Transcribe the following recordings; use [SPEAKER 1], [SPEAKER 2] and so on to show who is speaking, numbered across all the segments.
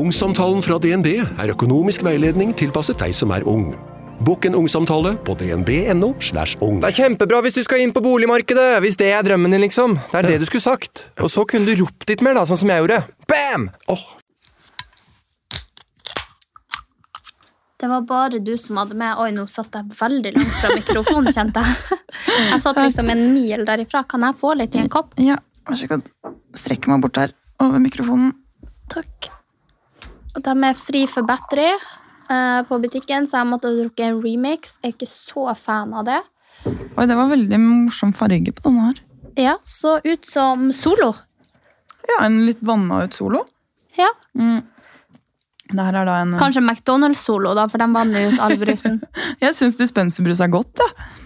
[SPEAKER 1] Ungsamtalen fra DNB er økonomisk veiledning tilpasset deg som er ung. Bokk en ungsamtale på dnb.no. slash ung.
[SPEAKER 2] Det er kjempebra hvis du skal inn på boligmarkedet, hvis det er drømmen din, liksom. Det er det du skulle sagt. Og så kunne du ropt litt mer, da, sånn som jeg gjorde. Bam! Oh.
[SPEAKER 3] Det var bare du som hadde med Oi, nå satt jeg veldig langt fra mikrofonen, kjente jeg. Jeg satt liksom en mil derifra. Kan jeg få litt i en kopp?
[SPEAKER 4] Ja, vær så god. Strekke meg bort der over mikrofonen.
[SPEAKER 3] Takk. De er fri for battery uh, på butikken, så jeg måtte drukke en remix. Jeg er ikke så fan av det.
[SPEAKER 4] Oi, det var veldig morsom farge på denne her.
[SPEAKER 3] Ja, Så ut som Solo.
[SPEAKER 4] Ja, en litt vanna ut solo.
[SPEAKER 3] Ja,
[SPEAKER 4] Mm. En
[SPEAKER 3] Kanskje McDonald's-solo, da, for de vanner ut all brusen.
[SPEAKER 4] Jeg syns dispenserbrus er godt, jeg.
[SPEAKER 3] Ja,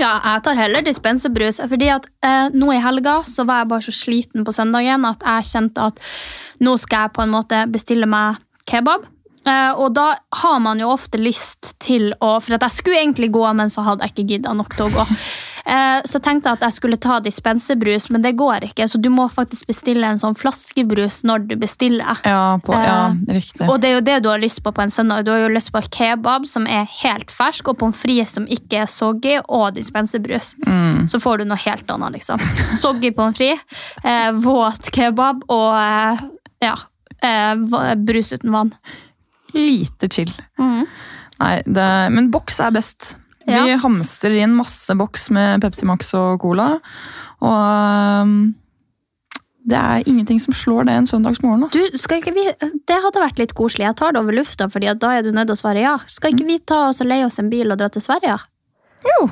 [SPEAKER 3] jeg tar heller dispenserbrus. Fordi at eh, nå i helga så var jeg bare så sliten på søndagen at jeg kjente at nå skal jeg på en måte bestille meg kebab. Eh, og da har man jo ofte lyst til å For at jeg skulle egentlig gå, men så hadde jeg ikke gidda nok til å gå. Eh, så tenkte jeg at jeg skulle ta dispenserbrus, men det går ikke. Så du må faktisk bestille en sånn flaskebrus når du bestiller.
[SPEAKER 4] Ja, på, ja riktig.
[SPEAKER 3] Og det er jo det du har lyst på på en søndag. Du har jo lyst på kebab som er helt fersk, og pommes frites som ikke er soggy, og dispenserbrus.
[SPEAKER 4] Mm.
[SPEAKER 3] Så får du noe helt annet, liksom. Soggy pommes frites, eh, våt kebab og eh, ja, eh, brus uten vann.
[SPEAKER 4] Lite chill.
[SPEAKER 3] Mm.
[SPEAKER 4] Nei, det, men boks er best. Vi
[SPEAKER 3] Ja.
[SPEAKER 4] hamstrer inn masse boks med Pepsi Max og Cola. Og øhm, det er ingenting som slår det en søndagsmorgen.
[SPEAKER 3] Du,
[SPEAKER 4] Altså.
[SPEAKER 3] skal ikke vi, Det hadde vært litt koselig. Jeg tar det over lufta, fordi da er du nødt til å svare ja. Skal ikke vi ta oss og leie oss en bil og dra til Sverige?
[SPEAKER 4] Jo,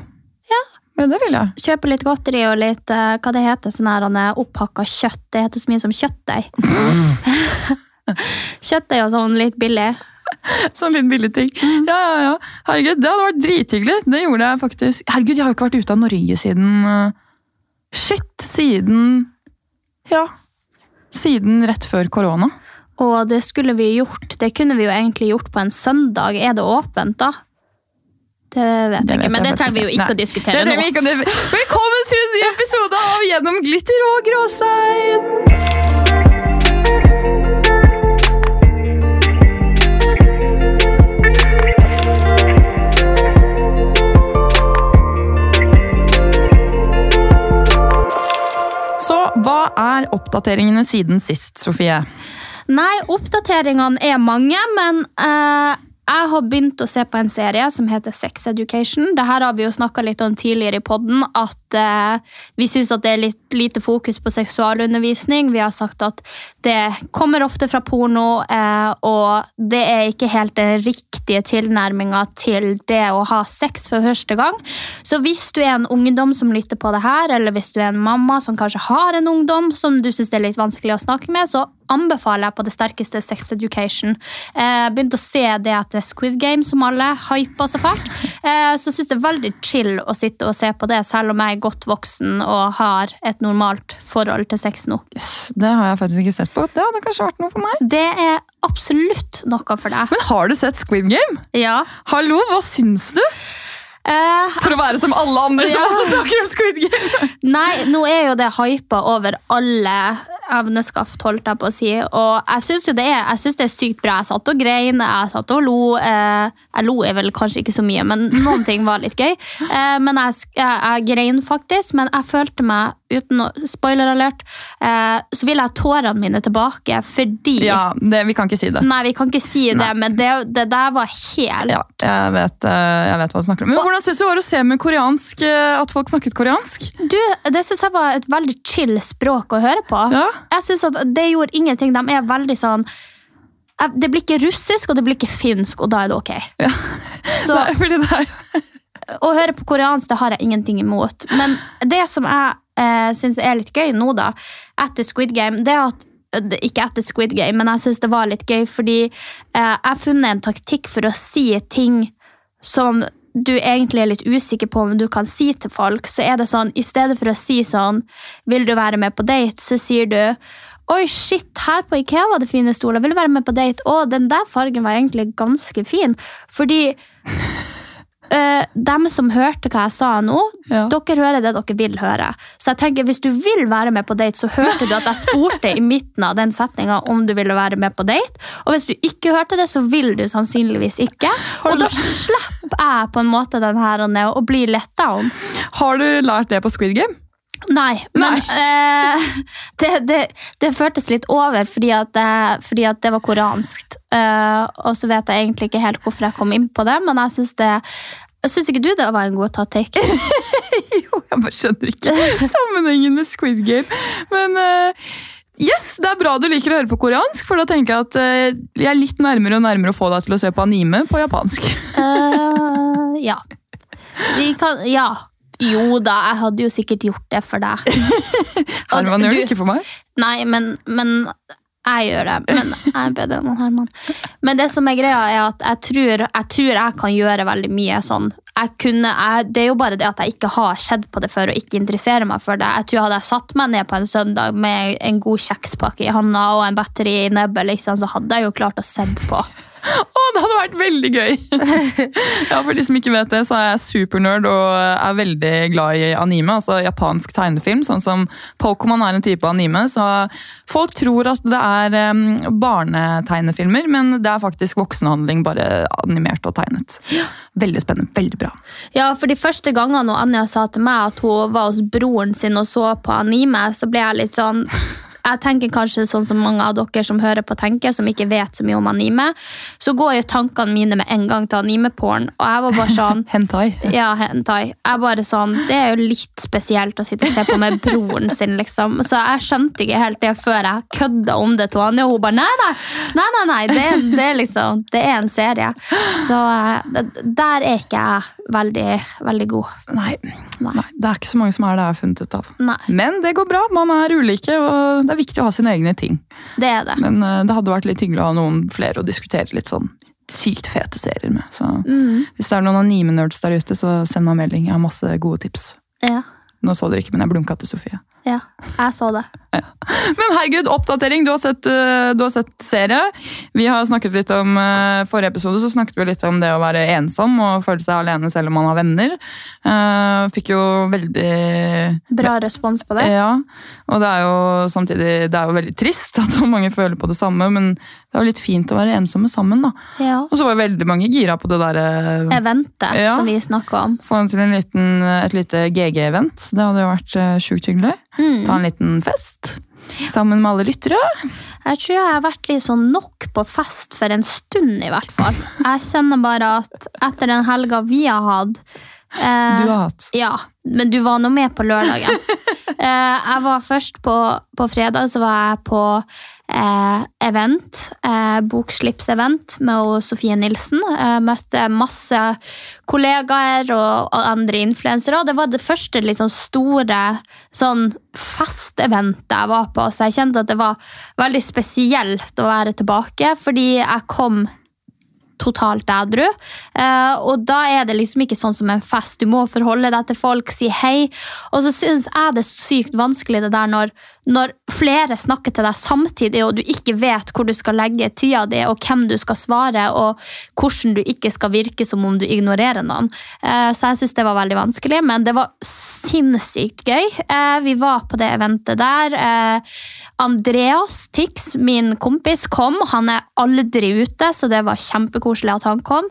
[SPEAKER 3] Ja.
[SPEAKER 4] ja det vil jeg.
[SPEAKER 3] Kjøpe litt godteri og litt eh, hva det heter, sånn her eh, opphakka kjøtt. Det heter så mye som kjøttdeig. kjøttdeig og sånn litt billig.
[SPEAKER 4] Sånn litt billig ting.
[SPEAKER 3] Mm.
[SPEAKER 4] Ja, ja, ja. Herregud, det hadde vært drithyggelig. Det gjorde jeg faktisk. Herregud, jeg har jo ikke vært ute av Norge siden øh, Shit! Siden Ja. Siden rett før korona.
[SPEAKER 3] Og det skulle vi gjort. Det kunne vi jo egentlig gjort på en søndag. Er det åpent, da? Det vet
[SPEAKER 4] Det
[SPEAKER 3] jeg
[SPEAKER 4] vet
[SPEAKER 3] ikke, men
[SPEAKER 4] jeg
[SPEAKER 3] det trenger vi jo
[SPEAKER 4] ikke.
[SPEAKER 3] Nei. å diskutere nå.
[SPEAKER 4] Velkommen til en ny episode av Gjennom glitter og gråstein! Hva er oppdateringene siden sist, Sofie?
[SPEAKER 3] Nei, oppdateringene er mange, men eh, jeg har begynt å se på en serie som heter Sex Education. Dette har vi jo snakka litt om tidligere i podden, at eh, vi syns det er litt lite fokus på seksualundervisning. Vi har sagt at det kommer ofte fra porno, eh, og det er ikke helt den riktige tilnærminga til det å ha sex for første gang. Så hvis du er en ungdom som lytter på det her, eller hvis du er en mamma som kanskje har en ungdom som du syns er litt vanskelig å snakke med, så anbefaler jeg på det sterkeste Sex Education. Eh, begynte å se det etter Squid Game, som alle hyper så fælt. Eh, så syns det er veldig chill å sitte og se på det, selv om jeg er godt voksen og har et normalt forhold til sex nå.
[SPEAKER 4] Yes, det har jeg faktisk ikke sett på. Det hadde kanskje vært noe for meg.
[SPEAKER 3] Det er absolutt noe for deg.
[SPEAKER 4] Men har du sett Squid Game?
[SPEAKER 3] Ja.
[SPEAKER 4] Hallo, hva syns du?
[SPEAKER 3] Eh,
[SPEAKER 4] For å være som alle andre som også snakker om Squid Game.
[SPEAKER 3] Nei, nå er jo det hypa over alle evneskaft, holdt jeg på å si. Og jeg syns det det er sykt bra. Jeg satt og grein, jeg satt og lo. Uh, jeg lo er vel kanskje ikke så mye, men noen ting var litt gøy. Uh, men jeg, jeg, jeg grein faktisk, men jeg følte meg, uten å spoiler alert, eh, så vil jeg ha tårene mine tilbake fordi
[SPEAKER 4] Ja, det, vi kan ikke si det.
[SPEAKER 3] Nei, vi kan ikke si det, men det, det der var helt
[SPEAKER 4] Ja, jeg vet, eh, jeg vet hva du snakker om. Men hvordan syns du det var å se med koreansk, eh, at folk snakket koreansk?
[SPEAKER 3] Du, det syns jeg var et veldig chill språk å høre på.
[SPEAKER 4] Ja.
[SPEAKER 3] Jeg synes at Det gjorde ingenting. De er veldig sånn eh, Det blir ikke russisk, og det blir ikke finsk, og da er det ok. Ja. Så
[SPEAKER 4] Nei, fordi det er
[SPEAKER 3] å høre på koreansk det har jeg ingenting imot. Men det som jeg eh, syns er litt gøy nå, da, etter Squid Game, det at Ikke etter Squid Game, men jeg syns det var litt gøy, fordi eh, jeg har funnet en taktikk for å si ting som du egentlig er litt usikker på om du kan si til folk. Så er det sånn, i stedet for å si sånn Vil du være med på date? Så sier du Oi, shit, her på Ikea var det fine stoler. Vil du være med på date? Å, den der fargen var egentlig ganske fin. Fordi eh, dem som hørte hva jeg sa nå,
[SPEAKER 4] Ja.
[SPEAKER 3] dere hører det dere vil høre. Så jeg tenker, hvis du vil være med på date, så hørte du at jeg spurte i midten av den setninga om du ville være med på date. Og hvis du ikke hørte det, så vil du sannsynligvis ikke. Og da slipper jeg på en måte den her ned og blir letta om.
[SPEAKER 4] Har du lært det på Squid Game?
[SPEAKER 3] Nei, men eh, det, det, det føltes litt over fordi at, det- fordi at det var koreansk. Eh, og så vet jeg egentlig ikke helt hvorfor jeg kom inn på det, men jeg syns det Syns ikke du det var en god taktikk?
[SPEAKER 4] Jo, jeg bare skjønner ikke sammenhengen med Squid Game. Men eh, yes, det er bra du liker å høre på koreansk, for da tenker jeg at eh, jeg er litt nærmere og nærmere å få deg til å se på anime på japansk.
[SPEAKER 3] Eh, ja. Vi kan, ja. Jo da, jeg hadde jo sikkert gjort det for deg.
[SPEAKER 4] Herman gjør det ikke for meg.
[SPEAKER 3] Nei, men, men jeg gjør det. Men jeg er bedre enn Herman. Men det som er greia, er at jeg tror jeg, tror jeg kan gjøre veldig mye sånn. Jeg kunne, jeg, det er jo bare det at jeg ikke har sett på det før og ikke interesserer meg for det. Jeg tror Hadde jeg satt meg ned på en søndag med en god kjekspakke i handa og en batteri i nebbet, liksom, så hadde jeg jo klart å sett på.
[SPEAKER 4] Det hadde vært veldig gøy! ja, For de som ikke vet det, så er jeg supernerd og er veldig glad i anime. Altså japansk tegnefilm, sånn som Pokémon er en type anime. Så folk tror at det er um, barnetegnefilmer, men det er faktisk voksenhandling, bare animert og tegnet. Veldig spennende. Veldig bra.
[SPEAKER 3] Ja, for de første gangene Anja sa til meg at hun var hos broren sin og så på anime, så ble jeg litt sånn jeg tenker kanskje sånn som mange av dere som hører på tenker, som ikke vet så mye om anime, så går jo tankene mine med en gang til animeporn, og jeg var bare sånn
[SPEAKER 4] Hentai.
[SPEAKER 3] ja, hentai. Jeg bare sånn, Det er jo litt spesielt å sitte og se på med broren sin, liksom. Så jeg skjønte ikke helt det før jeg kødda om det til Anja, og hun bare nei, nei, nei, nei, nei det, det, liksom, det er en serie. Så eh, der er ikke jeg veldig, veldig god.
[SPEAKER 4] Nei,
[SPEAKER 3] Nei.
[SPEAKER 4] nei, det er ikke så mange som er det jeg har funnet ut av.
[SPEAKER 3] Nei,
[SPEAKER 4] Men det går bra, man er ulike, og det er viktig å ha sine egne ting.
[SPEAKER 3] det er det.
[SPEAKER 4] Men uh, det hadde vært litt hyggelig å ha noen flere å diskutere litt sånn sykt fete serier med. Så
[SPEAKER 3] Mm,
[SPEAKER 4] hvis det er noen anime-nerds der ute, så send meg en melding. Jeg har masse gode tips.
[SPEAKER 3] ja,
[SPEAKER 4] Nå så dere ikke, men jeg blunka til Sofie.
[SPEAKER 3] Ja, jeg så det.
[SPEAKER 4] Men herregud, oppdatering! Du har sett, eh, du har sett serie. Vi har snakket litt om eh, Forrige episode så snakket vi litt om det å være ensom og føle seg alene selv om man har venner. Eh, fikk jo veldig
[SPEAKER 3] Bra respons på det.
[SPEAKER 4] Ja, og det er jo samtidig det er jo veldig trist at så mange føler på det samme, men det er jo litt fint å være ensomme sammen. da.
[SPEAKER 3] Ja.
[SPEAKER 4] Og så var veldig mange gira på det derre
[SPEAKER 3] Eventet
[SPEAKER 4] Ja.
[SPEAKER 3] som vi snakka om.
[SPEAKER 4] Få til en liten, et lite GG-event. Det hadde jo vært eh, sjukt hyggelig.
[SPEAKER 3] Mm.
[SPEAKER 4] Ta en liten fest sammen med alle lyttere.
[SPEAKER 3] Jeg tror jeg har vært litt sånn nok på fest for en stund, i hvert fall. Jeg kjenner bare at etter den helga vi har hatt eh,
[SPEAKER 4] Du har hatt.
[SPEAKER 3] Ja, men du var nå med på lørdagen. Eh, jeg var først på, på fredag, så var jeg på eh, event. Eh, Bokslippsevent med Sofie Nilsen. Eh, møtte masse kollegaer og, og andre influensere. Det var det første liksom, store sånn festeventet jeg var på, så jeg kjente at det var veldig spesielt å være tilbake, fordi jeg kom totalt edru. Eh, og da er det liksom ikke sånn som en fest. Du må forholde deg til folk, si hei. Og så syns jeg det er sykt vanskelig det der når, når flere snakker til deg samtidig, og du ikke vet hvor du skal legge tida di, og hvem du skal svare, og hvordan du ikke skal virke som om du ignorerer noen. Eh, så jeg syns det var veldig vanskelig, men det var sinnssykt gøy. Eh, vi var på det eventet der. Eh, Andreas Tix, min kompis, kom. Han er aldri ute, så det var kjempekoselig at han kom.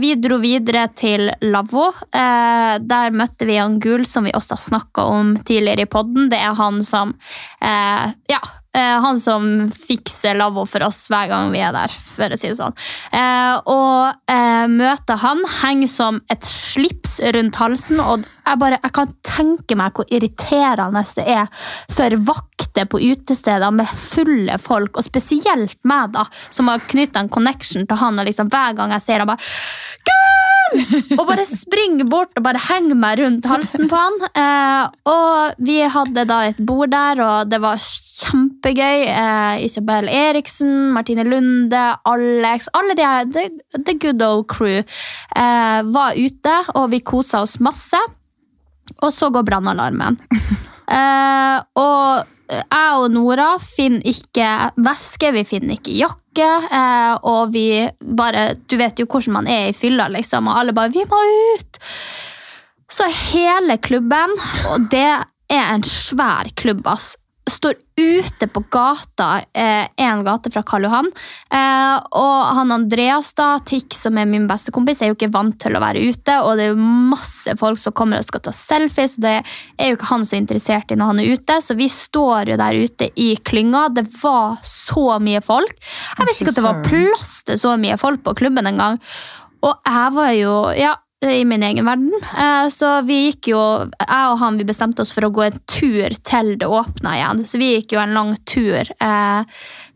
[SPEAKER 3] Vi dro videre til Lavvo. Der møtte vi han Gul, som vi også har snakka om tidligere i podden. Det er han som eh, Ja. eh, Han som fikser lavvo for oss hver gang vi er der, for å si det sånn. Eh, og eh, møtet han henger som et slips rundt halsen, og jeg, bare, jeg kan tenke meg hvor irriterende det er for vakter på utesteder med fulle folk, og spesielt meg, da, som har knytta en connection til han, og liksom hver gang jeg ser han bare! Og bare springer bort og bare henger meg rundt halsen på han. Eh, og vi hadde da et bord der, og det var kjempegøy. Eh, Isabel Eriksen, Martine Lunde, Alex Alle de her, the, the good old crew, eh, var ute, og vi kosa oss masse. Og så går brannalarmen. Eh, og jeg og Nora finner ikke veske, vi finner ikke jakke. Eh, og vi bare Du vet jo hvordan man er i fylla, liksom, og alle bare 'Vi må ut!' Så hele klubben, og det er en svær klubb, ass, står ute på gata, én gate fra Karl Johan. Eh, og han Andreas, da, Tikk, som er min beste kompis, er jo ikke vant til å være ute. Og det er jo masse folk som kommer og skal ta selfies, og det er jo ikke han så interessert i når han er ute. Så vi står jo der ute i klynga. Det var så mye folk. Jeg visste ikke at det var plass til så mye folk på klubben engang. Og jeg var jo ja, i min egen verden. Eh, Så vi gikk jo, jeg og han vi bestemte oss for å gå en tur til det åpna igjen. Så vi gikk jo en lang tur eh,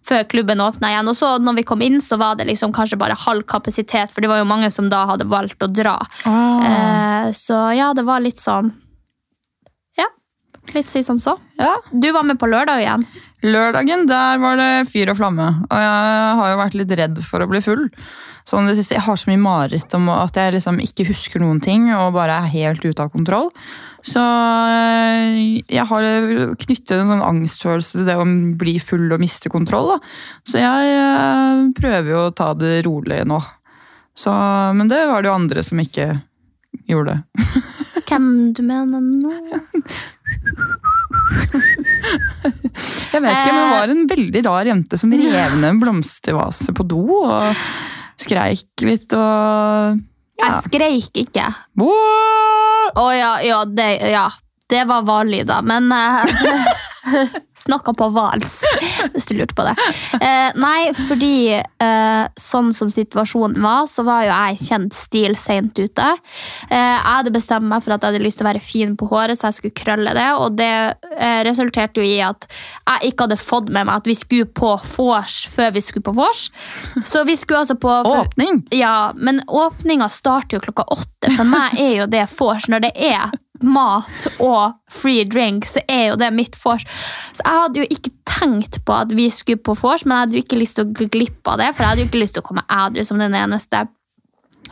[SPEAKER 3] før klubben åpna igjen. Og så når vi kom inn, så var det liksom kanskje bare halv kapasitet, for det var jo mange som da hadde valgt å dra. Eh, Så ja, det var litt sånn Ja, litt si som så.
[SPEAKER 4] Ja.
[SPEAKER 3] Du var med på lørdag igjen.
[SPEAKER 4] Lørdagen der var det fyr og flamme. Og jeg har jo vært litt redd for å bli full. Sånn, det jeg har så mye mareritt om at jeg liksom ikke husker noen ting og bare er helt ute av kontroll. Så øh, jeg har knyttet en sånn angstfølelse til det å bli full og miste kontroll. Da. Så jeg øh, prøver jo å ta det rolig nå. Så, men det var det jo andre som ikke gjorde.
[SPEAKER 3] Hvem du mener nå?
[SPEAKER 4] Jeg vet ikke, men det var en veldig rar jente som rev ned en blomstervase på do og skreik litt og
[SPEAKER 3] Jeg skreik ikke. Å oh, ja, ja, det, ja. Det var hvallyder, men uh, Snakka på hvalsk, hvis du lurte på det. Eh, nei, fordi eh, sånn som situasjonen var, så var jo jeg kjent stil seint ute. Eh, jeg hadde bestemt meg for at jeg hadde lyst til å være fin på håret, så jeg skulle krølle det. Og det eh, resulterte jo i at jeg ikke hadde fått med meg at vi skulle på vors før vi skulle på vors. Så vi skulle altså på
[SPEAKER 4] Åpning?
[SPEAKER 3] Ja, men åpninga starter jo klokka åtte. For meg er jo det vors når det er mat og free drink, så er jo det mitt vors. Så jeg hadde jo ikke tenkt på at vi skulle på vors, men jeg hadde jo ikke lyst til å gå glipp av det, for jeg hadde jo ikke lyst til å komme ædru som den eneste.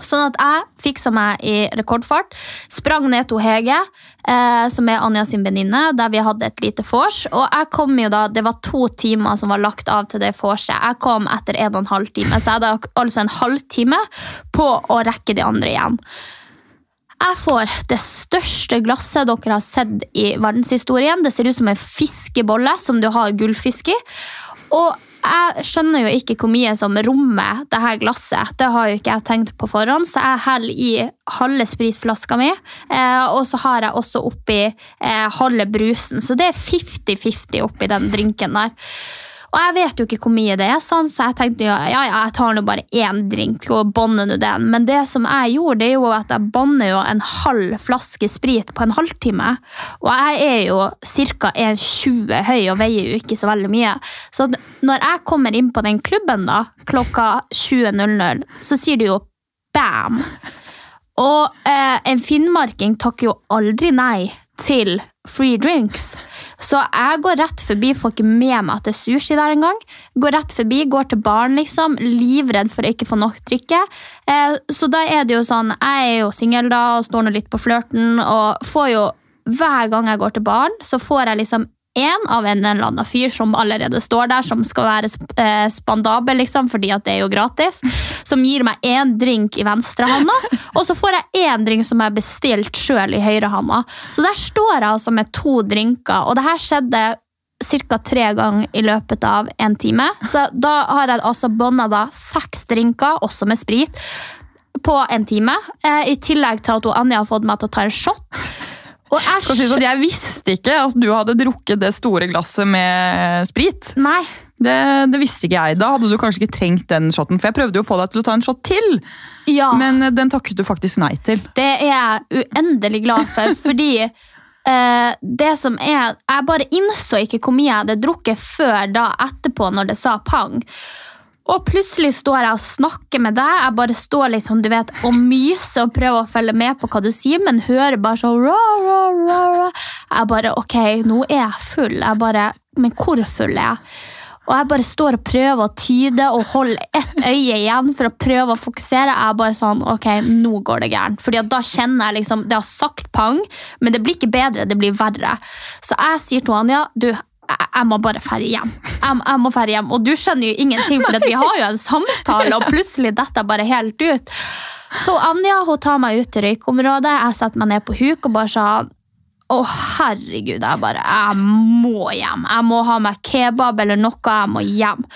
[SPEAKER 3] Sånn at jeg fiksa meg i rekordfart, sprang ned til Hege, eh, som er Anja sin venninne, der vi hadde et lite vors. Og jeg kom jo da, det var to timer som var lagt av til det vorset. Jeg kom etter en og en halv time, så jeg hadde altså en halvtime på å rekke de andre igjen. Jeg får det største glasset dere har sett i verdenshistorien. Det ser ut som en fiskebolle som du har gullfisk i. Og jeg skjønner jo ikke hvor mye som rommer det her glasset. Det har jo ikke jeg tenkt på forhånd, så jeg heller i halve spritflaska mi. Eh, og så har jeg også oppi eh, halve brusen, så det er 50-50 oppi den drinken der. Og jeg vet jo ikke hvor mye det er, sånn, så jeg tenkte ja, ja, jeg tar nå bare én drink og bånder nå den. Men det som jeg gjorde, det er jo at jeg banner jo en halv flaske sprit på en halvtime. Og jeg er jo ca. 1,20 høy og veier jo ikke så veldig mye. Så når jeg kommer inn på den klubben da, klokka 20.00, så sier de jo bam! Og eh, en finnmarking takker jo aldri nei til free drinks. Så jeg går rett forbi, får ikke med meg at det er sushi der engang. Går rett forbi, går til baren, liksom, livredd for å ikke få nok drikke. Eh, så da er det jo sånn, jeg er jo singel da, og står nå litt på flørten, og får jo hver gang jeg går til baren, så får jeg liksom en av en eller annen fyr som allerede står der, som skal være eh, spandabel, liksom, fordi at det er jo gratis. Som gir meg én drink i venstrehånda, og så får jeg én drink som jeg har bestilt sjøl i høyrehånda. Så der står jeg altså med to drinker, og det her skjedde ca. tre ganger i løpet av en time. Så da har jeg altså bånda seks drinker, også med sprit, på en time. Eh, I tillegg til at Anja har fått meg til å ta en shot. Og jeg,
[SPEAKER 4] Skal si sånn, jeg visste ikke at du hadde drukket det store glasset med sprit.
[SPEAKER 3] Nei,
[SPEAKER 4] Det, det visste ikke jeg. Da hadde du kanskje ikke trengt den shoten. For jeg prøvde jo å få deg til å ta en shot til,
[SPEAKER 3] ja.
[SPEAKER 4] men eh, den takket du faktisk nei til.
[SPEAKER 3] Det er jeg uendelig glad for, fordi eh, det som er Jeg bare innså ikke hvor mye jeg hadde drukket før da etterpå, når det sa pang. Og plutselig står jeg og snakker med deg. Jeg bare står liksom, du vet, og myser og prøver å følge med på hva du sier, men hører bare sånn ra, ra, ra, ra. Jeg bare Ok, nå er jeg full. Jeg bare men hvor full er jeg? Og jeg bare står og prøver å tyde og holde ett øye igjen for å prøve å fokusere. Jeg er bare sånn, ok, nå går det gærent. Fordi da kjenner jeg liksom, Det har sagt pang, men det blir ikke bedre, det blir verre. Så jeg sier til Anja du, jeg, må bare ferde hjem. Jeg, jeg må ferde hjem. Og du skjønner jo ingenting, for vi har jo en samtale, og plutselig detter jeg bare helt ut. Så Anja hun tar meg ut til røykeområdet. Jeg setter meg ned på huk og bare sa å, herregud, jeg bare Jeg må hjem. Jeg må ha meg kebab eller noe. Jeg må hjem.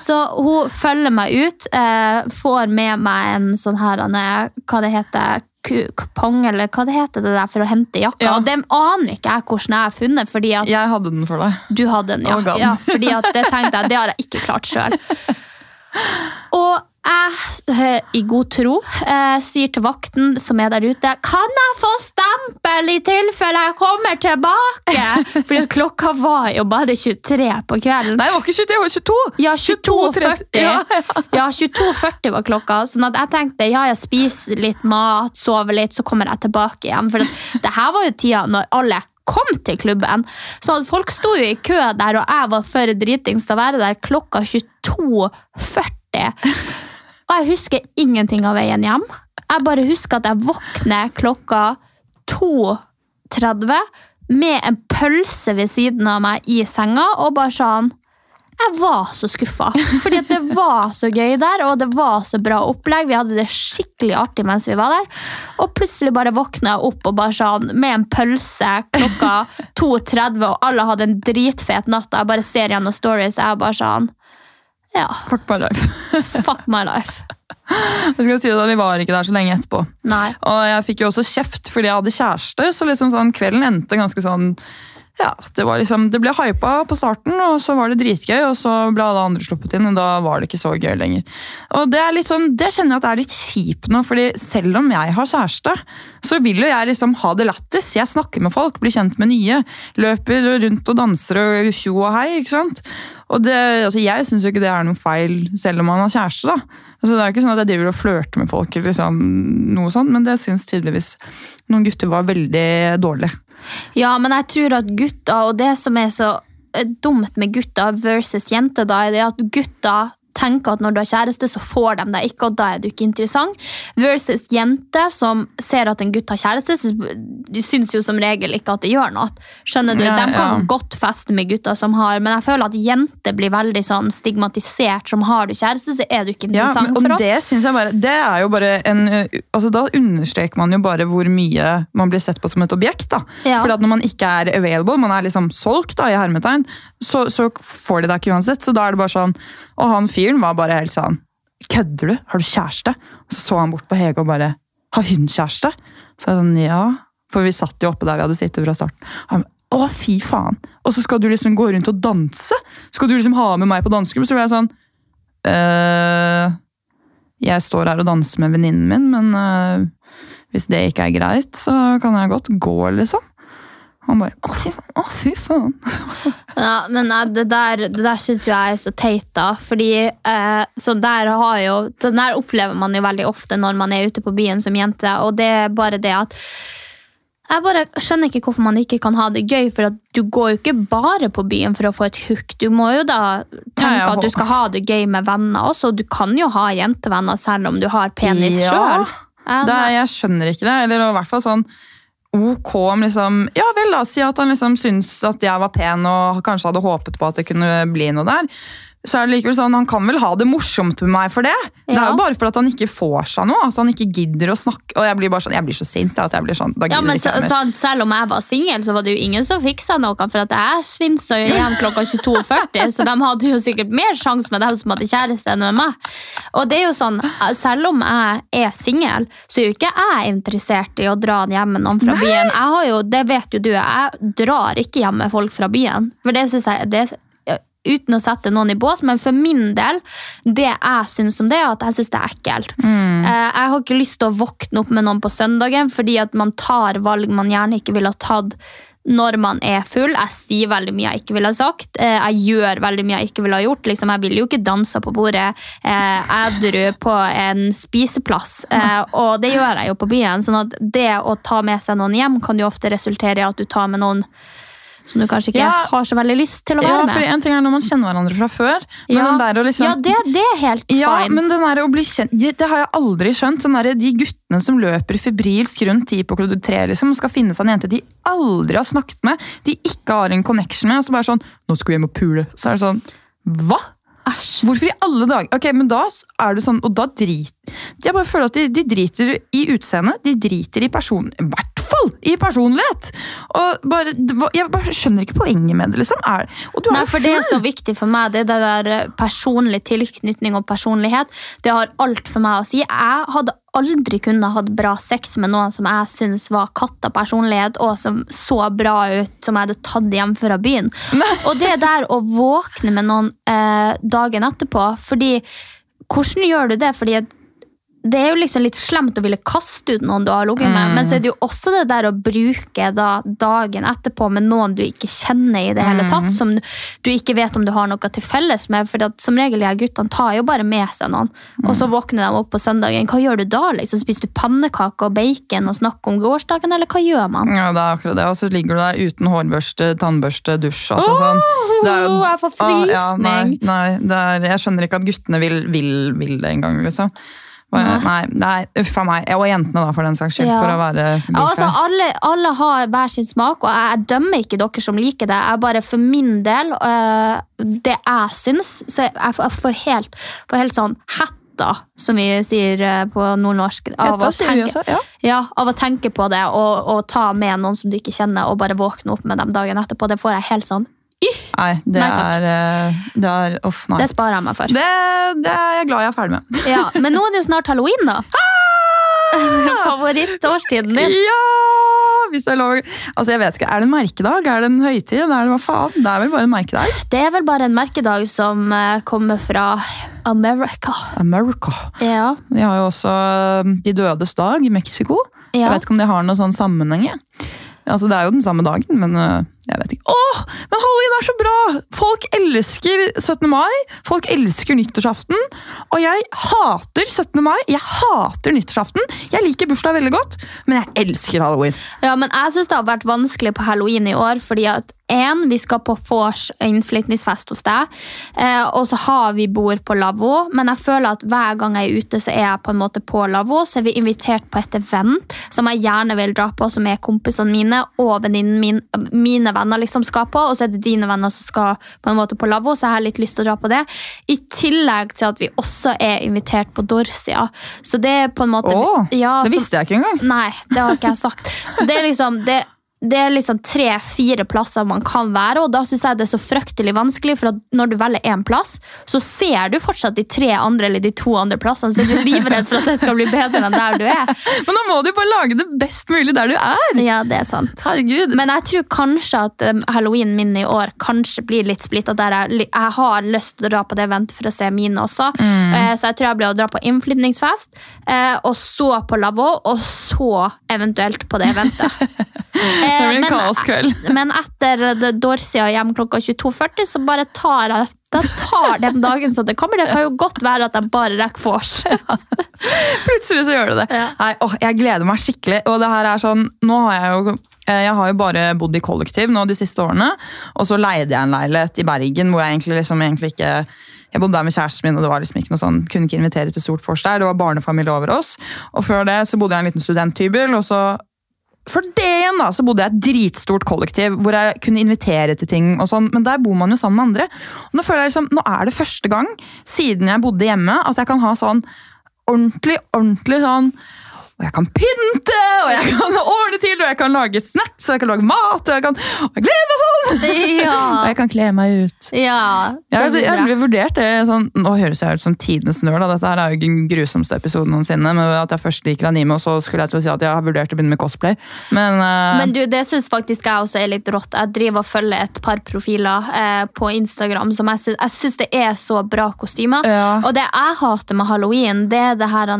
[SPEAKER 3] Så hun følger meg ut. Eh, får med meg en sånn her eh, Hva det heter Kupong, eller hva det heter det der for å hente jakka.
[SPEAKER 4] Ja.
[SPEAKER 3] Og dem aner ikke jeg hvordan jeg har funnet, fordi at
[SPEAKER 4] Jeg hadde den for deg.
[SPEAKER 3] du hadde den, ja. Ja fordi at det tenkte jeg, det har jeg ikke klart sjøl. Og jeg, eh, i god tro, eh, sier til vakten som er der ute Kan jeg få stempel i tilfelle jeg kommer tilbake? Fordi klokka var jo bare 23 på kvelden.
[SPEAKER 4] Nei, det var ikke 23, det var 22!
[SPEAKER 3] Ja, 22.40
[SPEAKER 4] Ja,
[SPEAKER 3] ja, 22.40 var klokka. Sånn at jeg tenkte ja, jeg spiser litt mat, sover litt, så kommer jeg tilbake igjen. For det her var jo tida når alle kom til klubben. Så folk sto jo i kø der, og jeg var for dritings til å være der klokka 22.40. Og jeg husker ingenting av veien hjem. Jeg bare husker at jeg våkner klokka 2.30 med en pølse ved siden av meg i senga, og bare sånn jeg var så skuffa. Fordi det var så gøy der, og det var så bra opplegg. Vi hadde det skikkelig artig mens vi var der. Og plutselig bare våkna jeg opp og bare sånn, med en pølse klokka 2.30, og alle hadde en dritfet natt. Jeg bare ser gjennom stories, jeg bare sånn Ja,
[SPEAKER 4] Fuck my life.
[SPEAKER 3] fuck my life.
[SPEAKER 4] Jeg skal si det, Vi var ikke der så lenge etterpå.
[SPEAKER 3] Nei.
[SPEAKER 4] Og jeg fikk jo også kjeft fordi jeg hadde kjæreste, så liksom sånn, kvelden endte ganske sånn ja, det, liksom, det ble hypa på starten, og så var det dritgøy, og så ble alle andre sluppet inn, og da var det ikke så gøy lenger. Og Det er litt sånn, det kjenner jeg at det er litt kjipt nå, fordi selv om jeg har kjæreste, så vil jo jeg liksom ha det lættis. Jeg snakker med folk, blir kjent med nye, løper rundt og danser og tjo og hei. ikke sant? Og det, altså Jeg syns jo ikke det er noe feil selv om man har kjæreste. da. Altså Det er ikke sånn at jeg driver og flørter med folk, eller liksom noe sånt, men det syns tydeligvis noen gutter var veldig dårlig.
[SPEAKER 3] Ja, men jeg tror at gutter, og det som er så eh, dumt med gutter versus jenter, da er det at gutter tenker at når du har kjæreste, så får de deg ikke, og da er du ikke interessant. Versus jenter som ser at en gutt har kjæreste, så de syns jo som regel ikke at det gjør noe. Skjønner du?
[SPEAKER 4] Ja,
[SPEAKER 3] de kan
[SPEAKER 4] ja.
[SPEAKER 3] godt feste med gutter som har, men jeg føler at jenter blir veldig sånn stigmatisert. Som har du kjæreste, så er du ikke
[SPEAKER 4] Ja,
[SPEAKER 3] interessant
[SPEAKER 4] men,
[SPEAKER 3] for oss.
[SPEAKER 4] det synes jeg bare, det er jo bare en altså Da understreker man jo bare hvor mye man blir sett på som et objekt. da.
[SPEAKER 3] Ja.
[SPEAKER 4] At Når man ikke er available, man er liksom solgt, da, i hermetegn, så, så får de deg ikke uansett. Så da er det bare sånn Og han fyren var bare helt sånn Kødder du? Har du kjæreste? Og så så han bort på Hege og bare Har hun kjæreste? Så jeg sånn, ja. For vi satt jo oppe der vi hadde sittet fra starten. Han, å, fy faen! Og så skal du liksom gå rundt og danse? Skal du liksom ha med meg på dansegruppe? Så ble jeg sånn «Øh, Jeg står her og danser med venninnen min, men øh, hvis det ikke er greit, så kan jeg godt gå, liksom. Han bare Å, fy faen! Å, fy faen.
[SPEAKER 3] Ja, men det der, det der syns jeg er så teit, da. Fordi eh, så der har jo så der opplever man jo veldig ofte når man er ute på byen som jente, og det er bare det at jeg bare skjønner ikke hvorfor man ikke kan ha det gøy, for du går jo ikke bare på byen for å få et hook. Du må jo da tenke
[SPEAKER 4] Ja,
[SPEAKER 3] at du skal ha det gøy med venner også. Du kan jo ha jentevenner selv om du har penis
[SPEAKER 4] Ja.
[SPEAKER 3] sjøl.
[SPEAKER 4] Jeg skjønner ikke det. Eller i hvert fall sånn Ok om liksom Ja vel, da. Si at han liksom syns at jeg var pen og kanskje hadde håpet på at det kunne bli noe der. Så er det likevel sånn, Han kan vel ha det morsomt med meg for det? Det er jo bare for at han ikke får seg noe. At han ikke gidder å snakke. Og jeg blir bare sånn, jeg blir så sint. at jeg blir sånn, da
[SPEAKER 3] Ja,
[SPEAKER 4] gidder
[SPEAKER 3] men
[SPEAKER 4] ikke
[SPEAKER 3] så, sånn. Selv om jeg var singel, så var det jo ingen som fiksa noe. For at jeg svinsa jo hjem klokka 22.40, så de hadde jo sikkert mer sjanse med dem som hadde kjæreste, enn med meg. Og det er jo sånn, Selv om jeg er singel, så er jo ikke jeg interessert i å dra hjem med noen fra byen. Jeg har jo, Det vet jo du, jeg drar ikke hjem med folk fra byen. For det synes jeg det, Uten å sette noen i bås, men for min del, det jeg syns om det, er at jeg syns det er ekkelt.
[SPEAKER 4] Mm.
[SPEAKER 3] Eh, Jeg har ikke lyst til å våkne opp med noen på søndagen, fordi at man tar valg man gjerne ikke ville ha tatt når man er full. Jeg sier veldig mye jeg ikke ville ha sagt. Eh, Jeg gjør veldig mye jeg ikke ville ha gjort. Liksom, jeg ville jo ikke dansa på bordet eh, edru på en spiseplass. Eh, og det gjør jeg jo på byen. sånn at det å ta med seg noen hjem kan jo ofte resultere i at du tar med noen som du kanskje ikke
[SPEAKER 4] Ja.
[SPEAKER 3] har så veldig lyst til å
[SPEAKER 4] Ja,
[SPEAKER 3] være
[SPEAKER 4] for
[SPEAKER 3] med.
[SPEAKER 4] En ting er når man kjenner hverandre fra før, men
[SPEAKER 3] ja,
[SPEAKER 4] den liksom
[SPEAKER 3] ja det, det er helt
[SPEAKER 4] Ja,
[SPEAKER 3] fine.
[SPEAKER 4] men den der å bli kjent, det har jeg aldri skjønt. Sånn der, de guttene som løper febrilsk rundt i på Klode 3 liksom, og skal finne seg en jente de aldri har snakket med, de ikke har en connection med, og så bare sånn 'Nå skal vi hjem og pule'. Så er det sånn Hva?
[SPEAKER 3] Æsj.
[SPEAKER 4] Hvorfor i alle dager? Ok, men da er det sånn, og da drit... Jeg bare føler at de, de driter i utseendet, de driter i person... I i personlighet! Og bare, Jeg bare skjønner ikke poenget med det, liksom. Er,
[SPEAKER 3] Nei, for Det er så viktig for meg. Det det der eh, personlig tilknytning og personlighet. Det har alt for meg å si. Jeg hadde aldri kunne hatt bra sex med noen som jeg syns var katta personlighet, og som så bra ut som jeg hadde tatt hjem fra byen. Og det der å våkne med noen eh, dagen etterpå fordi Hvordan gjør du det? Fordi det er jo liksom litt slemt å ville kaste ut noen du har ligget med, men så er det jo også det der å bruke da dagen etterpå med noen du ikke kjenner i det hele tatt, som du ikke vet om du har noe til felles med. For som regel de guttene tar jo bare med seg noen, og så våkner de opp på søndagen. Hva gjør du da? liksom? Spiser du pannekaker og bacon og snakker om gårsdagen, eller hva gjør man?
[SPEAKER 4] Ja, det er akkurat det. Og så ligger du der uten hårbørste, tannbørste, dusj. Altså, sånn. Det er jo-
[SPEAKER 3] jeg får
[SPEAKER 4] Ah, ja, nei,
[SPEAKER 3] frysning.
[SPEAKER 4] nei, det er, jeg skjønner ikke at guttene vil, vil, vil det engang, liksom. Nei, nei, uff a meg. Og jentene, da, for den saks skyld.
[SPEAKER 3] Ja.
[SPEAKER 4] For å være
[SPEAKER 3] altså, alle, alle har hver sin smak, og jeg, jeg dømmer ikke dere som liker det. Jeg bare for min del, øh, det jeg syns, så jeg, jeg får helt, får helt sånn hetta, som vi sier øh, på nordnorsk. Av,
[SPEAKER 4] Hetta
[SPEAKER 3] å tenke,
[SPEAKER 4] også, ja.
[SPEAKER 3] ja, av å tenke på det og, og ta med noen som du ikke kjenner, og bare våkne opp med dem dagen etterpå. Det får jeg helt sånn.
[SPEAKER 4] Nei, det
[SPEAKER 3] Nei,
[SPEAKER 4] er, eh, det er Uff, nei.
[SPEAKER 3] Det sparer jeg meg for.
[SPEAKER 4] Det, det er jeg glad jeg er ferdig med.
[SPEAKER 3] Ja, men nå er det jo snart halloween, da. Favorittårstiden din.
[SPEAKER 4] Ja! Hvis det er lov. Altså, jeg vet ikke, Er det en merkedag? Er det en høytid? Er det, hva faen? det er vel bare en merkedag?
[SPEAKER 3] Det er vel bare en merkedag som eh, kommer fra America.
[SPEAKER 4] America.
[SPEAKER 3] Ja.
[SPEAKER 4] De har jo også eh, De dødes dag i Mexico. Jeg vet ikke om det har noen sånn sammenheng. Altså, det er jo den samme dagen, men jeg vet ikke. Åh, men halloween er så bra! Folk elsker 17. mai, folk elsker nyttårsaften. Og jeg hater 17. mai, jeg hater nyttårsaften. Jeg liker bursdag veldig godt, men jeg elsker halloween.
[SPEAKER 3] Ja, men jeg syns det har vært vanskelig på halloween i år, fordi at en, vi skal på vors innflytningsfest hos deg, eh, og så har vi bord på lavvo, men jeg føler at hver gang jeg er ute, så er jeg på en måte på lavvo, så er vi invitert på et event som jeg gjerne vil dra på, som er kompisene mine og venninnen min, mine venner liksom skal på, og så er det dine venner som skal på en måte på lavvo, så jeg har litt lyst til å dra på det. I tillegg til at vi også er invitert på Dorsia, så det er på en måte...
[SPEAKER 4] Åh,
[SPEAKER 3] Ja,
[SPEAKER 4] det visste jeg ikke engang.
[SPEAKER 3] Nei, det har ikke jeg sagt. Så det er liksom det, det er liksom tre-fire plasser man kan være, og da syns jeg det er så fryktelig vanskelig, for at når du velger én plass, så ser du fortsatt de tre andre eller de to andre plassene, så er du livredd for at det skal bli bedre enn der du er.
[SPEAKER 4] Men da må du bare lage det best mulig der du er.
[SPEAKER 3] Ja, det er sant.
[SPEAKER 4] Herregud.
[SPEAKER 3] Men jeg tror kanskje at um, halloween min i år kanskje blir litt splitta. Der jeg, jeg har lyst til å dra på det eventet for å se mine også. Eh, så jeg tror jeg blir å dra på innflytningsfest, uh, og så på lavvo, og så eventuelt på det eventet. Eh,
[SPEAKER 4] Det blir en
[SPEAKER 3] men-
[SPEAKER 4] kaoskveld.
[SPEAKER 3] Men etter Dorsia hjem klokka 22.40, så bare tar jeg da tar den dagen som det kommer. Det kan jo godt være at jeg bare rekker vors.
[SPEAKER 4] Plutselig så gjør du det.
[SPEAKER 3] Ja.
[SPEAKER 4] Nei, åh, jeg gleder meg skikkelig. Og det her er sånn, nå har jeg jo eh, jeg har jo bare bodd i kollektiv nå de siste årene, og så leide jeg en leilighet i Bergen hvor jeg egentlig, liksom, egentlig ikke jeg bodde der med kjæresten min, og det var liksom ikke noe sånn, kunne ikke invitere til stort vors der. Det var barnefamilie over oss. Og før det så bodde jeg i en liten studenthybel, og så for det igjen da, så bodde jeg i et dritstort kollektiv hvor jeg kunne invitere til ting. og sånn, Men der bor man jo sammen med andre. Og Nå føler jeg liksom, nå er det første gang siden jeg bodde hjemme at jeg kan ha sånn ordentlig, ordentlig sånn og jeg kan pynte, og jeg kan ordne til, og jeg kan lage snacks, og jeg kan lage mat, og jeg kan og jeg gleder meg sånn! Og jeg kan kle meg ut.
[SPEAKER 3] ja
[SPEAKER 4] Jeg har, har vurdert det sånn, Nå høres jeg ut som tidenes nerd. Dette her er jo den grusomste episoden noensinne. Men at jeg først liker anime, og så skulle jeg til å si at jeg har vurdert å begynne med cosplay. Men, uh...
[SPEAKER 3] Men du, det syns faktisk jeg også er litt rått. Jeg driver og følger et par profiler eh, på Instagram som jeg syns, jeg syns det er så bra kostymer.
[SPEAKER 4] Ja.
[SPEAKER 3] Og det jeg hater med halloween, det er det her,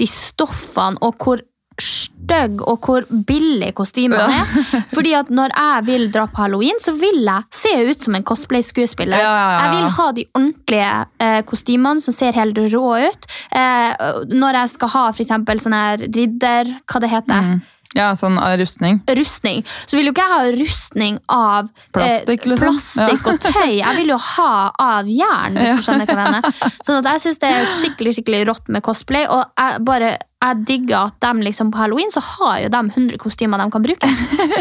[SPEAKER 3] de stoffene og hvor stygg og hvor billig kostymene
[SPEAKER 4] Ja.
[SPEAKER 3] er. Fordi at når jeg vil dra på halloween, så vil jeg se ut som en cosplay-skuespiller.
[SPEAKER 4] Ja, ja, ja.
[SPEAKER 3] Jeg vil ha de ordentlige eh, kostymene som ser helt rå ut. Eh, når jeg skal ha eksempel sånn her ridder Hva det heter
[SPEAKER 4] Mm. Ja, sånn eh, rustning.
[SPEAKER 3] rustning, så vil jo ikke jeg ha rustning av
[SPEAKER 4] Plastikk,
[SPEAKER 3] eh,
[SPEAKER 4] liksom.
[SPEAKER 3] plastikk og tøy. Jeg vil jo ha av jern, hvis du skjønner hva jeg mener. Sånn at jeg syns det er skikkelig skikkelig rått med cosplay, og jeg bare jeg digger at de liksom på halloween så har jo de 100 kostymer de kan bruke.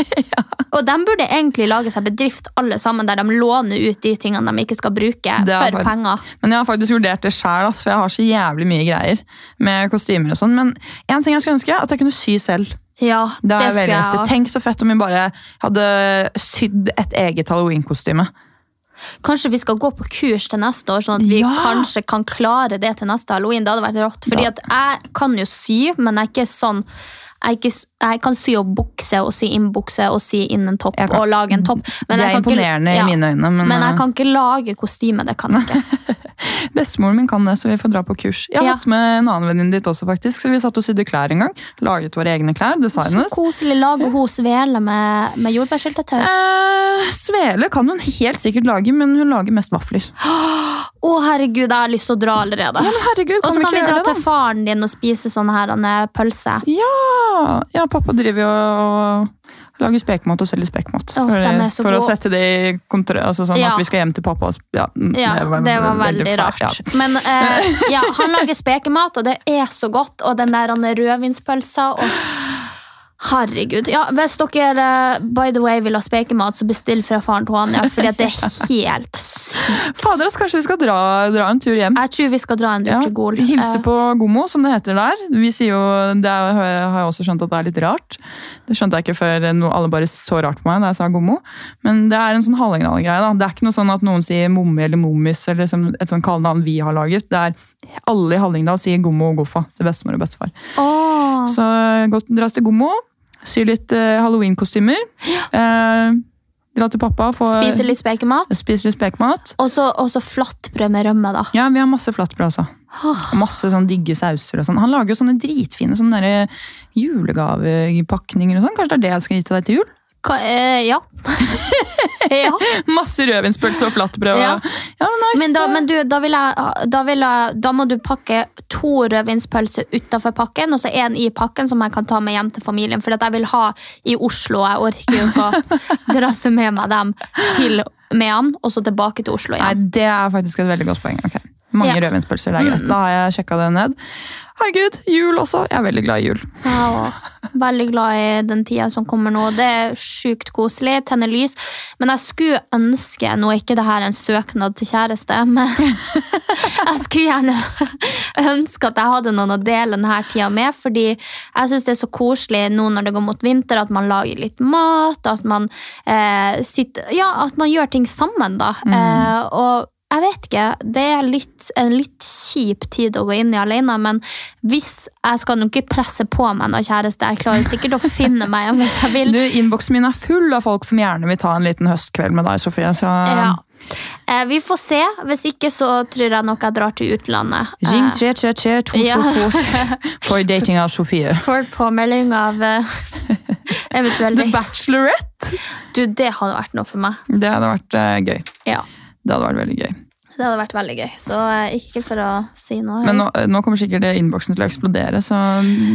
[SPEAKER 3] Og de burde egentlig lage seg bedrift alle sammen, der de låner ut de tingene de ikke skal bruke for
[SPEAKER 4] faktisk,
[SPEAKER 3] penger.
[SPEAKER 4] Men jeg har faktisk vurdert det sjæl, for jeg har så jævlig mye greier med kostymer. og sånn. Men en ting jeg skulle ønske, at jeg kunne sy selv.
[SPEAKER 3] Ja,
[SPEAKER 4] Det det
[SPEAKER 3] skulle
[SPEAKER 4] jeg
[SPEAKER 3] også.
[SPEAKER 4] Tenk så fett om vi bare hadde sydd et eget halloween-kostyme.
[SPEAKER 3] Kanskje vi skal gå på kurs til neste år, sånn at vi
[SPEAKER 4] Ja.
[SPEAKER 3] kanskje kan klare det til neste halloween. Det hadde vært rått. Fordi at jeg kan jo sy, men jeg er ikke sånn jeg, ikke, jeg kan sy opp bukse og sy inn bukse og sy inn en topp
[SPEAKER 4] kan-
[SPEAKER 3] og lage en topp. Men
[SPEAKER 4] det er
[SPEAKER 3] imponerende ikke- ja.
[SPEAKER 4] i mine øyne. Men,
[SPEAKER 3] Men jeg
[SPEAKER 4] eh,
[SPEAKER 3] kan ikke lage kostyme. Det kan jeg ikke.
[SPEAKER 4] bestemoren min kan det, så vi får dra på kurs. Jeg har
[SPEAKER 3] Ja.
[SPEAKER 4] hatt med en annen venninne ditt også, faktisk. Så vi satt og sydde klær en gang. Laget våre egne klær.
[SPEAKER 3] Så koselig. Lager hun svele med, med jordbærsyltetøy?
[SPEAKER 4] Eh, Svele kan hun helt sikkert lage, men hun lager mest vafler.
[SPEAKER 3] Å, herregud, jeg har lyst til å dra allerede.
[SPEAKER 4] Ja, herregud,
[SPEAKER 3] Og så kan vi dra
[SPEAKER 4] det,
[SPEAKER 3] til faren din og spise sånn her er pølse.
[SPEAKER 4] Ja, ja, pappa driver jo og lager spekemat og selger spekemat.
[SPEAKER 3] Oh,
[SPEAKER 4] for for å sette det i kontra, altså sånn
[SPEAKER 3] Ja.
[SPEAKER 4] at vi skal hjem til pappa. og ja, Ja, det
[SPEAKER 3] var, det var, veldig,
[SPEAKER 4] veldig
[SPEAKER 3] rart.
[SPEAKER 4] ja.
[SPEAKER 3] Men eh, ja, han lager spekemat, og det er så godt. Og den der er rødvinspølsa og Herregud. Ja, hvis dere eh, by the way vil ha spekemat, så bestill fra faren til Anja, fordi at det er helt sykt.
[SPEAKER 4] Fader, kanskje vi skal dra, dra en tur hjem.
[SPEAKER 3] Jeg tror vi skal dra en tur
[SPEAKER 4] Ja,
[SPEAKER 3] til Gol.
[SPEAKER 4] hilse
[SPEAKER 3] Eh,
[SPEAKER 4] på Gommo, som det heter der. Vi sier jo, det er, har jeg også skjønt at det er litt rart. Det skjønte jeg ikke før no, alle bare så rart på meg da jeg sa Gommo. Men det er en sånn Hallingdal-greie. da. Det er ikke noe sånn at noen sier Mommi eller Mommis, eller et sånt kallenavn vi har laget. Det er Alle i Hallingdal sier Gommo og Goffa til bestemor og bestefar.
[SPEAKER 3] Oh.
[SPEAKER 4] Så dras til Gommo, sy litt uh, halloween-kostymer. Uh, dra til pappa, få
[SPEAKER 3] Spise litt spekemat.
[SPEAKER 4] spise litt spekemat.
[SPEAKER 3] Og så flatbrød med rømme, da.
[SPEAKER 4] Ja, vi har masse flatbrød også. Og masse sånn digge sauser og sånn. Han lager jo sånne dritfine sånne julegavepakninger og sånn. Kanskje det er det jeg skal gi til deg til jul?
[SPEAKER 3] Eh, ja. ja.
[SPEAKER 4] Masse rødvinspølse og flatbrød.
[SPEAKER 3] Ja.
[SPEAKER 4] Ja. nice.
[SPEAKER 3] Men, da, men du, da, vil jeg, da, vil jeg, da må du pakke to rødvinspølser utafor pakken, og så en i pakken som jeg kan ta med hjem til familien. For jeg vil ha i Oslo. Jeg orker jo ikke å drasse med meg dem til Mehamn, og så tilbake til Oslo
[SPEAKER 4] Nei, det er faktisk et veldig godt poeng. Ok. Mange
[SPEAKER 3] Ja.
[SPEAKER 4] rødvinspølser, det er greit.
[SPEAKER 3] Mm.
[SPEAKER 4] Da har jeg sjekka det ned. Herregud, jul også. Jeg er veldig glad i jul.
[SPEAKER 3] Er veldig glad i den tida som kommer nå. Det er sjukt koselig. Tenner lys. Men jeg skulle ønske Nå er ikke det her en søknad til kjæreste, men jeg skulle gjerne ønske at jeg hadde noen å dele denne tida med. Fordi jeg syns det er så koselig nå når det går mot vinter, at man lager litt mat. At man, eh, sitter, ja, at man gjør ting sammen, da. Eh, og jeg vet ikke, det er litt, en litt kjip tid å gå inn i alene, men hvis jeg skal nok ikke presse på meg noen kjæreste, jeg klarer sikkert å finne meg en hvis jeg vil.
[SPEAKER 4] Du, Innboksen min er full av folk som gjerne vil ta en liten høstkveld med deg, Sofie. Så
[SPEAKER 3] Ja. Eh, vi får se. Hvis ikke så tror jeg nok jeg drar til utlandet.
[SPEAKER 4] ring
[SPEAKER 3] Eh,
[SPEAKER 4] 333
[SPEAKER 3] ja.
[SPEAKER 4] 222 for dating av Sofie.
[SPEAKER 3] For påmelding av eventuell date. The.
[SPEAKER 4] Bachelorette!
[SPEAKER 3] Du, det hadde vært noe for meg.
[SPEAKER 4] Det hadde vært uh, gøy.
[SPEAKER 3] Ja,
[SPEAKER 4] Det hadde vært veldig gøy.
[SPEAKER 3] det hadde vært veldig gøy. Så eh, ikke for å si noe.
[SPEAKER 4] Men nå, nå kommer sikkert innboksen til å eksplodere, så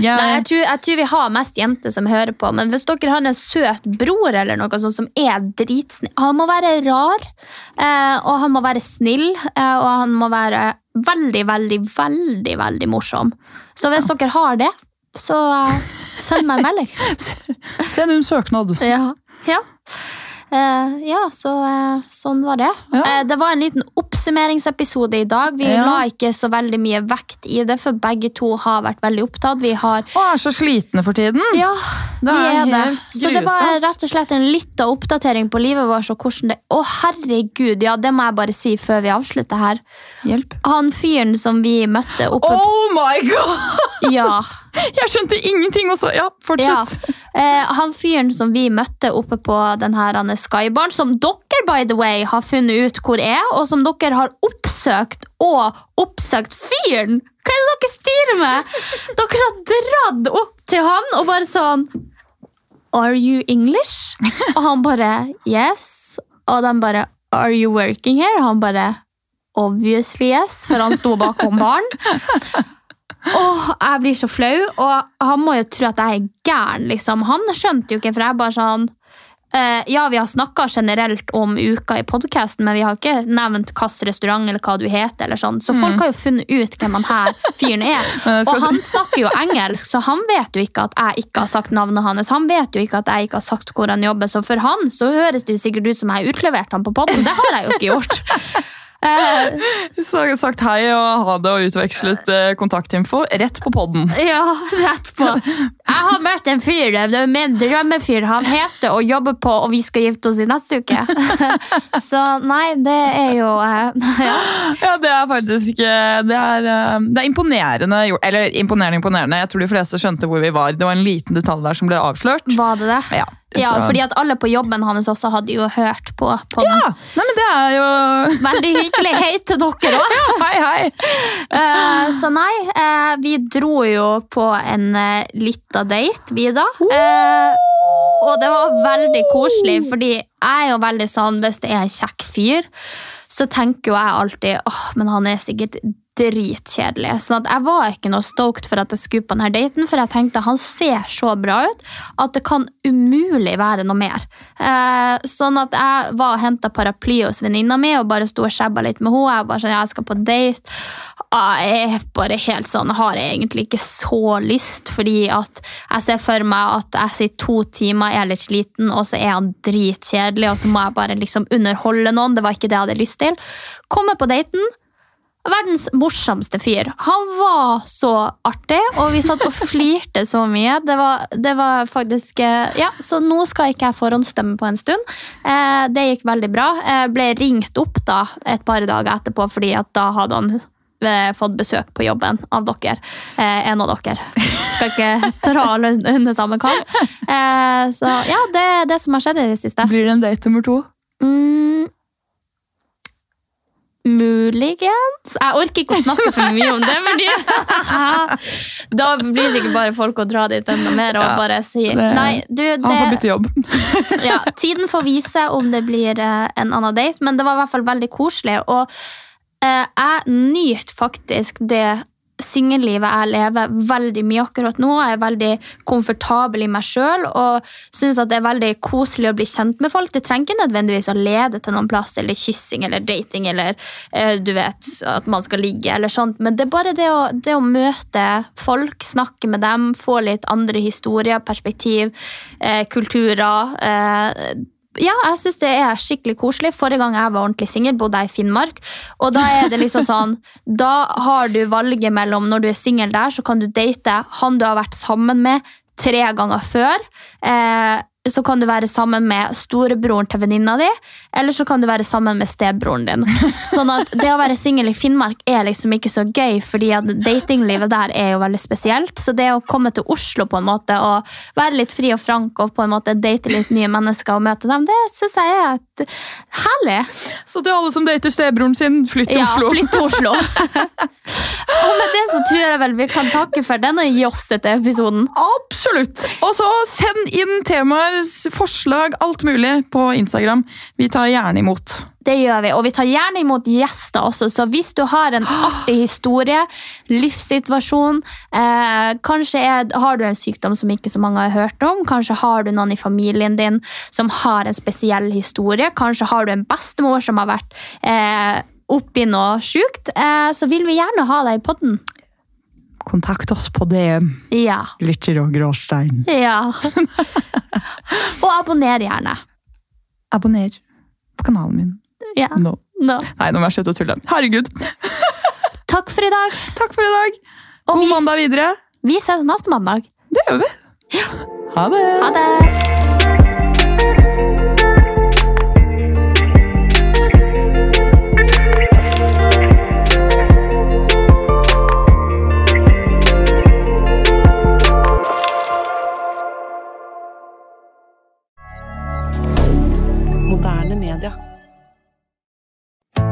[SPEAKER 4] yeah.
[SPEAKER 3] Nei, jeg tror, jeg tror vi har mest jenter som hører på, men hvis dere har en søt bror eller noe sånt som er dritsnill Han må være rar, eh, og han må være snill, eh, og han må være veldig, veldig, veldig veldig morsom. Så hvis dere har det, så eh, send meg en melding.
[SPEAKER 4] Send en søknad.
[SPEAKER 3] Ja. ja. Eh, ja, så eh, sånn var det.
[SPEAKER 4] Ja.
[SPEAKER 3] Eh, det var en liten oppsummeringsepisode i dag. Vi
[SPEAKER 4] Ja.
[SPEAKER 3] la ikke så veldig mye vekt i det, for begge to har vært veldig opptatt. Vi har
[SPEAKER 4] Og er så slitne for tiden.
[SPEAKER 3] Ja,
[SPEAKER 4] Det
[SPEAKER 3] vi
[SPEAKER 4] er
[SPEAKER 3] er det. Så det var rett og slett en liten oppdatering på livet vårt. Og hvordan det Å, herregud! Ja, det må jeg bare si før vi avslutter her.
[SPEAKER 4] Hjelp.
[SPEAKER 3] Han fyren som vi møtte oppe
[SPEAKER 4] Oh my god!
[SPEAKER 3] Ja.
[SPEAKER 4] Jeg skjønte ingenting også. Ja,
[SPEAKER 3] ja.
[SPEAKER 4] fortsett.
[SPEAKER 3] Eh, han fyren som vi møtte oppe på den her er Skybaren, som dere by the way har funnet ut hvor er, og som dere har oppsøkt og oppsøkt fyren! Hva er det dere styrer med? Dere har dratt opp til han og bare sånn Are you English? Og han bare Yes. Og de bare Are you working here? Og han bare Obviously yes, for han sto bakom baren. Åh, jeg blir så flau, og han må jo tro at jeg er gæren, liksom. Han skjønte jo ikke, for jeg bare sånn eh, Ja, vi har snakka generelt om uka i podkasten, men vi har ikke nevnt hvilken restaurant eller hva du heter. eller sånn. Så folk har jo funnet ut hvem han her fyren er. Og han snakker jo engelsk, så han vet jo ikke at jeg ikke har sagt navnet hans. Han vet jo ikke at jeg ikke har sagt hvor han jobber, så for han så høres det jo sikkert ut som jeg har utlevert han på podden. Det har jeg jo ikke gjort.
[SPEAKER 4] Har sagt hei og ha det og utvekslet eh, kontaktinfo rett på podden.
[SPEAKER 3] Ja, rett på. Jeg har møtt en fyr, det er min drømmefyr. Han heter og jobber på, og vi skal gifte oss i neste uke. Så nei, det er jo eh, ja.
[SPEAKER 4] Ja, Det er faktisk ikke Det eh, det er imponerende. Eller imponerende, imponerende. Jeg tror de fleste skjønte hvor vi var. Det var en liten detalj der som ble avslørt.
[SPEAKER 3] Var det det?
[SPEAKER 4] Ja,
[SPEAKER 3] Ja, fordi at alle på jobben hans også hadde jo hørt på, på.
[SPEAKER 4] Ja, nei, men det er jo
[SPEAKER 3] Veldig hyggelig. Hei til dere òg.
[SPEAKER 4] Hei, hei!
[SPEAKER 3] Uh, så nei, uh, vi dro jo på en uh, lita date, vi da. Eh, og det var veldig koselig, fordi jeg er jo veldig sånn hvis det er en kjekk fyr, så tenker jo jeg alltid åh, men han er sikkert dritkjedelig. Sånn at jeg var ikke noe stoked for at jeg skulle på denne daten, for jeg tenkte han ser så bra ut at det kan umulig være noe mer. Eh, sånn at jeg var og henta paraply hos venninna mi og bare sto og skjebba litt med henne. Jeg bare sånn, jeg skal på date. Jeg er bare helt sånn, har jeg egentlig ikke så lyst, fordi at jeg ser for meg at jeg sitter to timer, er litt sliten, og så er han dritkjedelig, og så må jeg bare liksom underholde noen. Det var ikke det jeg hadde lyst til. Kommer på daten. Verdens morsomste fyr. Han var så artig, og vi satt og flirte så mye. Det var, det var faktisk eh, Ja, så nå skal ikke jeg forhåndsstemme på en stund. Eh, det gikk veldig bra. Jeg ble ringt opp da et par dager etterpå, fordi at da hadde han eh, fått besøk på jobben av dere. Eh, en av dere. Skal ikke dra alle under samme kam. Eh, så ja, det er det som har skjedd i det siste.
[SPEAKER 4] Blir det en date nummer to?
[SPEAKER 3] Mm, muligens. Jeg orker ikke å snakke for mye om det, fordi da blir sikkert bare folk å dra dit enda mer og
[SPEAKER 4] Ja,
[SPEAKER 3] bare si
[SPEAKER 4] det-
[SPEAKER 3] Nei, du,
[SPEAKER 4] Han får bytte jobb.
[SPEAKER 3] ja, tiden får vise om det blir eh, en annen date, men det var i hvert fall veldig koselig. Og eh, jeg nyter faktisk det singellivet jeg lever veldig mye akkurat nå. Jeg er veldig komfortabel i meg sjøl og syns det er veldig koselig å bli kjent med folk. Det trenger ikke nødvendigvis å lede til noen plass, eller kyssing eller dating, eller eh, du vet, at man skal ligge, eller sånt. Men det er bare det å, det å møte folk, snakke med dem, få litt andre historier, perspektiv, eh, kulturer. Eh, ja, jeg syns det er skikkelig koselig. Forrige gang jeg var ordentlig singel, bodde jeg i Finnmark. Og da er det liksom sånn Da har du valget mellom Når du er singel der, så kan du date han du har vært sammen med tre ganger før. Eh, så kan du være sammen med storebroren til venninna di, eller så kan du være sammen med stebroren din. Sånn at det å være singel i Finnmark er liksom ikke så gøy, fordi at datinglivet der er jo veldig spesielt. Så det å komme til Oslo på en måte og være litt fri og frank og på en måte date litt nye mennesker og møte dem, det syns jeg er et herlig.
[SPEAKER 4] Så til alle som dater stebroren sin, flytt til
[SPEAKER 3] Ja,
[SPEAKER 4] Oslo.
[SPEAKER 3] flytt til Oslo. og med det så tror jeg vel vi kan takke for denne jossete episoden.
[SPEAKER 4] Absolutt! Og så send inn temaer, forslag, alt mulig på Instagram. Vi tar gjerne imot.
[SPEAKER 3] Det gjør vi, og vi tar gjerne imot gjester også, så hvis du har en artig historie, livssituasjon, eh, kanskje er, har du en sykdom som ikke så mange har hørt om, kanskje har du noen i familien din som har en spesiell historie, kanskje har du en bestemor som har vært eh, oppi noe sjukt, eh, så vil vi gjerne ha deg i podden.
[SPEAKER 4] Kontakt oss på DM.
[SPEAKER 3] Ja.
[SPEAKER 4] Lytter og gråstein.
[SPEAKER 3] Ja. og abonner gjerne.
[SPEAKER 4] Abonner på kanalen min
[SPEAKER 3] Ja.
[SPEAKER 4] nå.
[SPEAKER 3] Nå.
[SPEAKER 4] Nei, nå må jeg slutte å tulle. Herregud.
[SPEAKER 3] Takk for i dag.
[SPEAKER 4] Takk for i dag. God
[SPEAKER 3] vi,
[SPEAKER 4] mandag videre.
[SPEAKER 3] vi ses neste mandag.
[SPEAKER 4] Det gjør vi. Ja. Ha det.
[SPEAKER 3] Ha det.